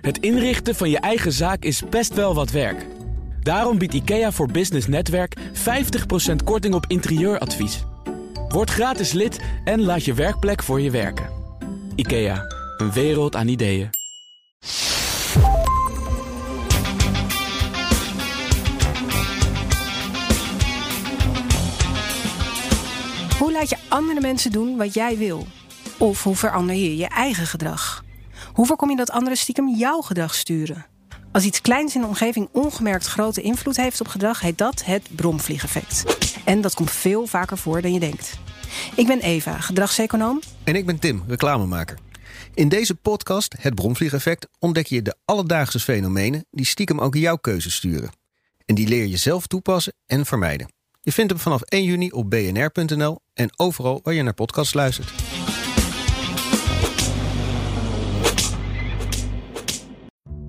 Het inrichten van je eigen zaak is best wel wat werk. Daarom biedt IKEA voor Business Netwerk 50% korting op interieuradvies. Word gratis lid en laat je werkplek voor je werken. IKEA, een wereld aan ideeën. Hoe laat je andere mensen doen wat jij wil? Of hoe verander je je eigen gedrag? Hoe voorkom je dat anderen stiekem jouw gedrag sturen? Als iets kleins in de omgeving ongemerkt grote invloed heeft op gedrag, heet dat het bromvliegeffect. En dat komt veel vaker voor dan je denkt. Ik ben Eva, gedragseconoom. En ik ben Tim, reclamemaker. In deze podcast, Het Bromvliegeffect, ontdek je de alledaagse fenomenen die stiekem ook jouw keuzes sturen. En die leer je zelf toepassen en vermijden. Je vindt hem vanaf 1 juni op bnr.nl en overal waar je naar podcasts luistert.